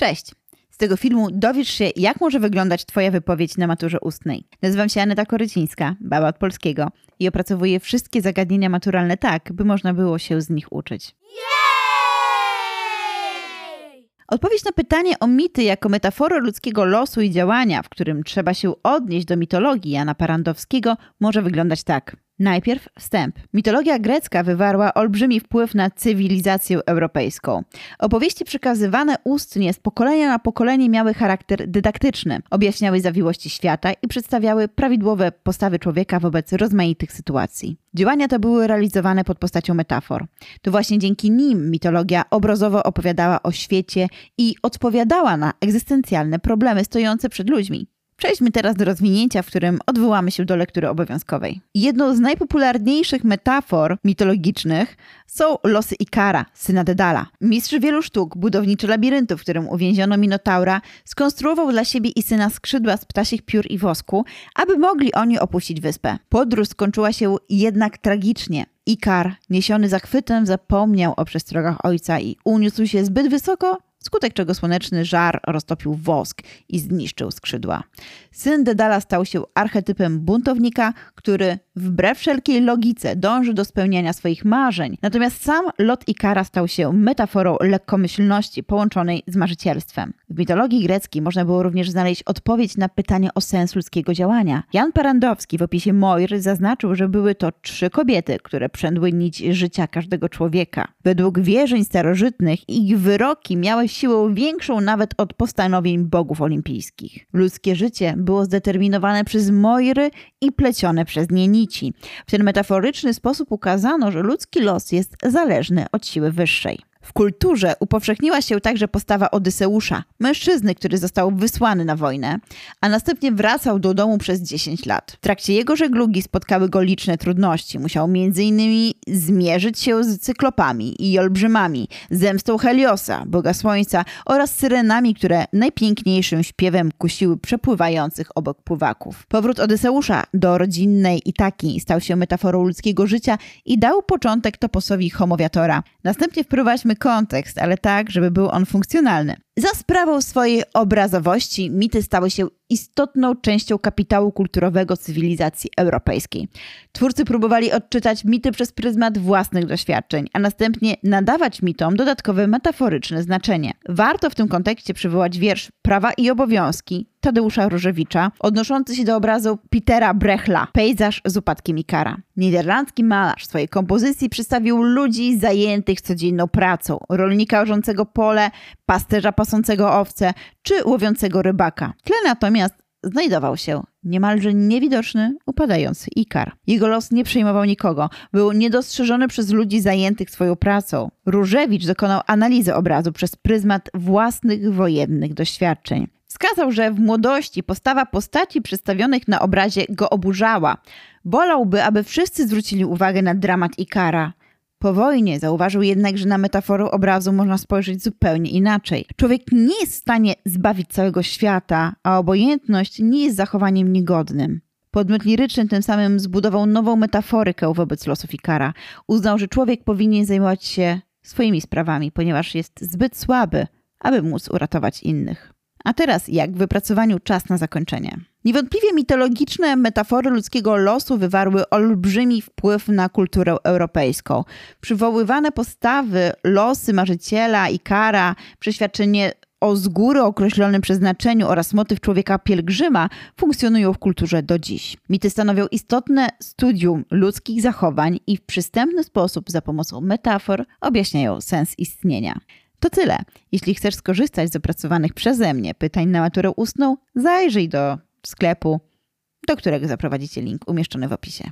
Cześć! Z tego filmu dowiesz się, jak może wyglądać Twoja wypowiedź na maturze ustnej. Nazywam się Aneta Korycińska, baba od polskiego i opracowuję wszystkie zagadnienia maturalne tak, by można było się z nich uczyć. Odpowiedź na pytanie o mity jako metaforę ludzkiego losu i działania, w którym trzeba się odnieść do mitologii Jana Parandowskiego, może wyglądać tak. Najpierw wstęp. Mitologia grecka wywarła olbrzymi wpływ na cywilizację europejską. Opowieści przekazywane ustnie z pokolenia na pokolenie miały charakter dydaktyczny, objaśniały zawiłości świata i przedstawiały prawidłowe postawy człowieka wobec rozmaitych sytuacji. Działania te były realizowane pod postacią metafor. To właśnie dzięki nim mitologia obrazowo opowiadała o świecie i odpowiadała na egzystencjalne problemy stojące przed ludźmi. Przejdźmy teraz do rozwinięcia, w którym odwołamy się do lektury obowiązkowej. Jedną z najpopularniejszych metafor mitologicznych są losy Ikara, syna Dedala. Mistrz wielu sztuk, budowniczy labiryntu, w którym uwięziono Minotaura, skonstruował dla siebie i syna skrzydła z ptasich piór i wosku, aby mogli oni opuścić wyspę. Podróż skończyła się jednak tragicznie. Ikar, niesiony zachwytem, zapomniał o przestrogach ojca i uniósł się zbyt wysoko, skutek czego słoneczny żar roztopił wosk i zniszczył skrzydła. Syn Dedala stał się archetypem buntownika, który wbrew wszelkiej logice dąży do spełniania swoich marzeń. Natomiast sam lot Ikara stał się metaforą lekkomyślności połączonej z marzycielstwem. W mitologii greckiej można było również znaleźć odpowiedź na pytanie o sens ludzkiego działania. Jan Parandowski w opisie Moir zaznaczył, że były to trzy kobiety, które przędły nić życia każdego człowieka. Według wierzeń starożytnych ich wyroki miały siłę większą nawet od postanowień bogów olimpijskich. Ludzkie życie było zdeterminowane przez Moiry i plecione przez nie nici. W ten metaforyczny sposób ukazano, że ludzki los jest zależny od siły wyższej. W kulturze upowszechniła się także postawa Odyseusza, mężczyzny, który został wysłany na wojnę, a następnie wracał do domu przez 10 lat. W trakcie jego żeglugi spotkały go liczne trudności. Musiał m.in. zmierzyć się z cyklopami i olbrzymami, zemstą Heliosa, boga słońca oraz syrenami, które najpiękniejszym śpiewem kusiły przepływających obok pływaków. Powrót Odyseusza do rodzinnej Itaki stał się metaforą ludzkiego życia i dał początek toposowi homowiatora. Następnie wprowadźmy kontekst, ale tak, żeby był on funkcjonalny. Za sprawą swojej obrazowości mity stały się istotną częścią kapitału kulturowego cywilizacji europejskiej. Twórcy próbowali odczytać mity przez pryzmat własnych doświadczeń, a następnie nadawać mitom dodatkowe metaforyczne znaczenie. Warto w tym kontekście przywołać wiersz Prawa i obowiązki Tadeusza Różewicza, odnoszący się do obrazu Petera Brechla, Pejzaż z upadkiem Ikara. Niderlandzki malarz swojej kompozycji przedstawił ludzi zajętych codzienną pracą, rolnika orzącego pole, pasterza pasącego owce czy łowiącego rybaka. W tle natomiast znajdował się niemalże niewidoczny, upadający Ikar. Jego los nie przejmował nikogo, był niedostrzeżony przez ludzi zajętych swoją pracą. Różewicz dokonał analizy obrazu przez pryzmat własnych wojennych doświadczeń. Wskazał, że w młodości postawa postaci przedstawionych na obrazie go oburzała. Wolałby, aby wszyscy zwrócili uwagę na dramat Ikara. Po wojnie zauważył jednak, że na metaforę obrazu można spojrzeć zupełnie inaczej. Człowiek nie jest w stanie zbawić całego świata, a obojętność nie jest zachowaniem niegodnym. Podmiot liryczny tym samym zbudował nową metaforykę wobec losów Ikara. Uznał, że człowiek powinien zajmować się swoimi sprawami, ponieważ jest zbyt słaby, aby móc uratować innych. A teraz jak w wypracowaniu czas na zakończenie. Niewątpliwie mitologiczne metafory ludzkiego losu wywarły olbrzymi wpływ na kulturę europejską. Przywoływane postawy, losy marzyciela i kara, przeświadczenie o z góry określonym przeznaczeniu oraz motyw człowieka pielgrzyma funkcjonują w kulturze do dziś. Mity stanowią istotne studium ludzkich zachowań i w przystępny sposób za pomocą metafor objaśniają sens istnienia. To tyle. Jeśli chcesz skorzystać z opracowanych przeze mnie pytań na maturę ustną, zajrzyj do sklepu, do którego zaprowadzicie link umieszczony w opisie.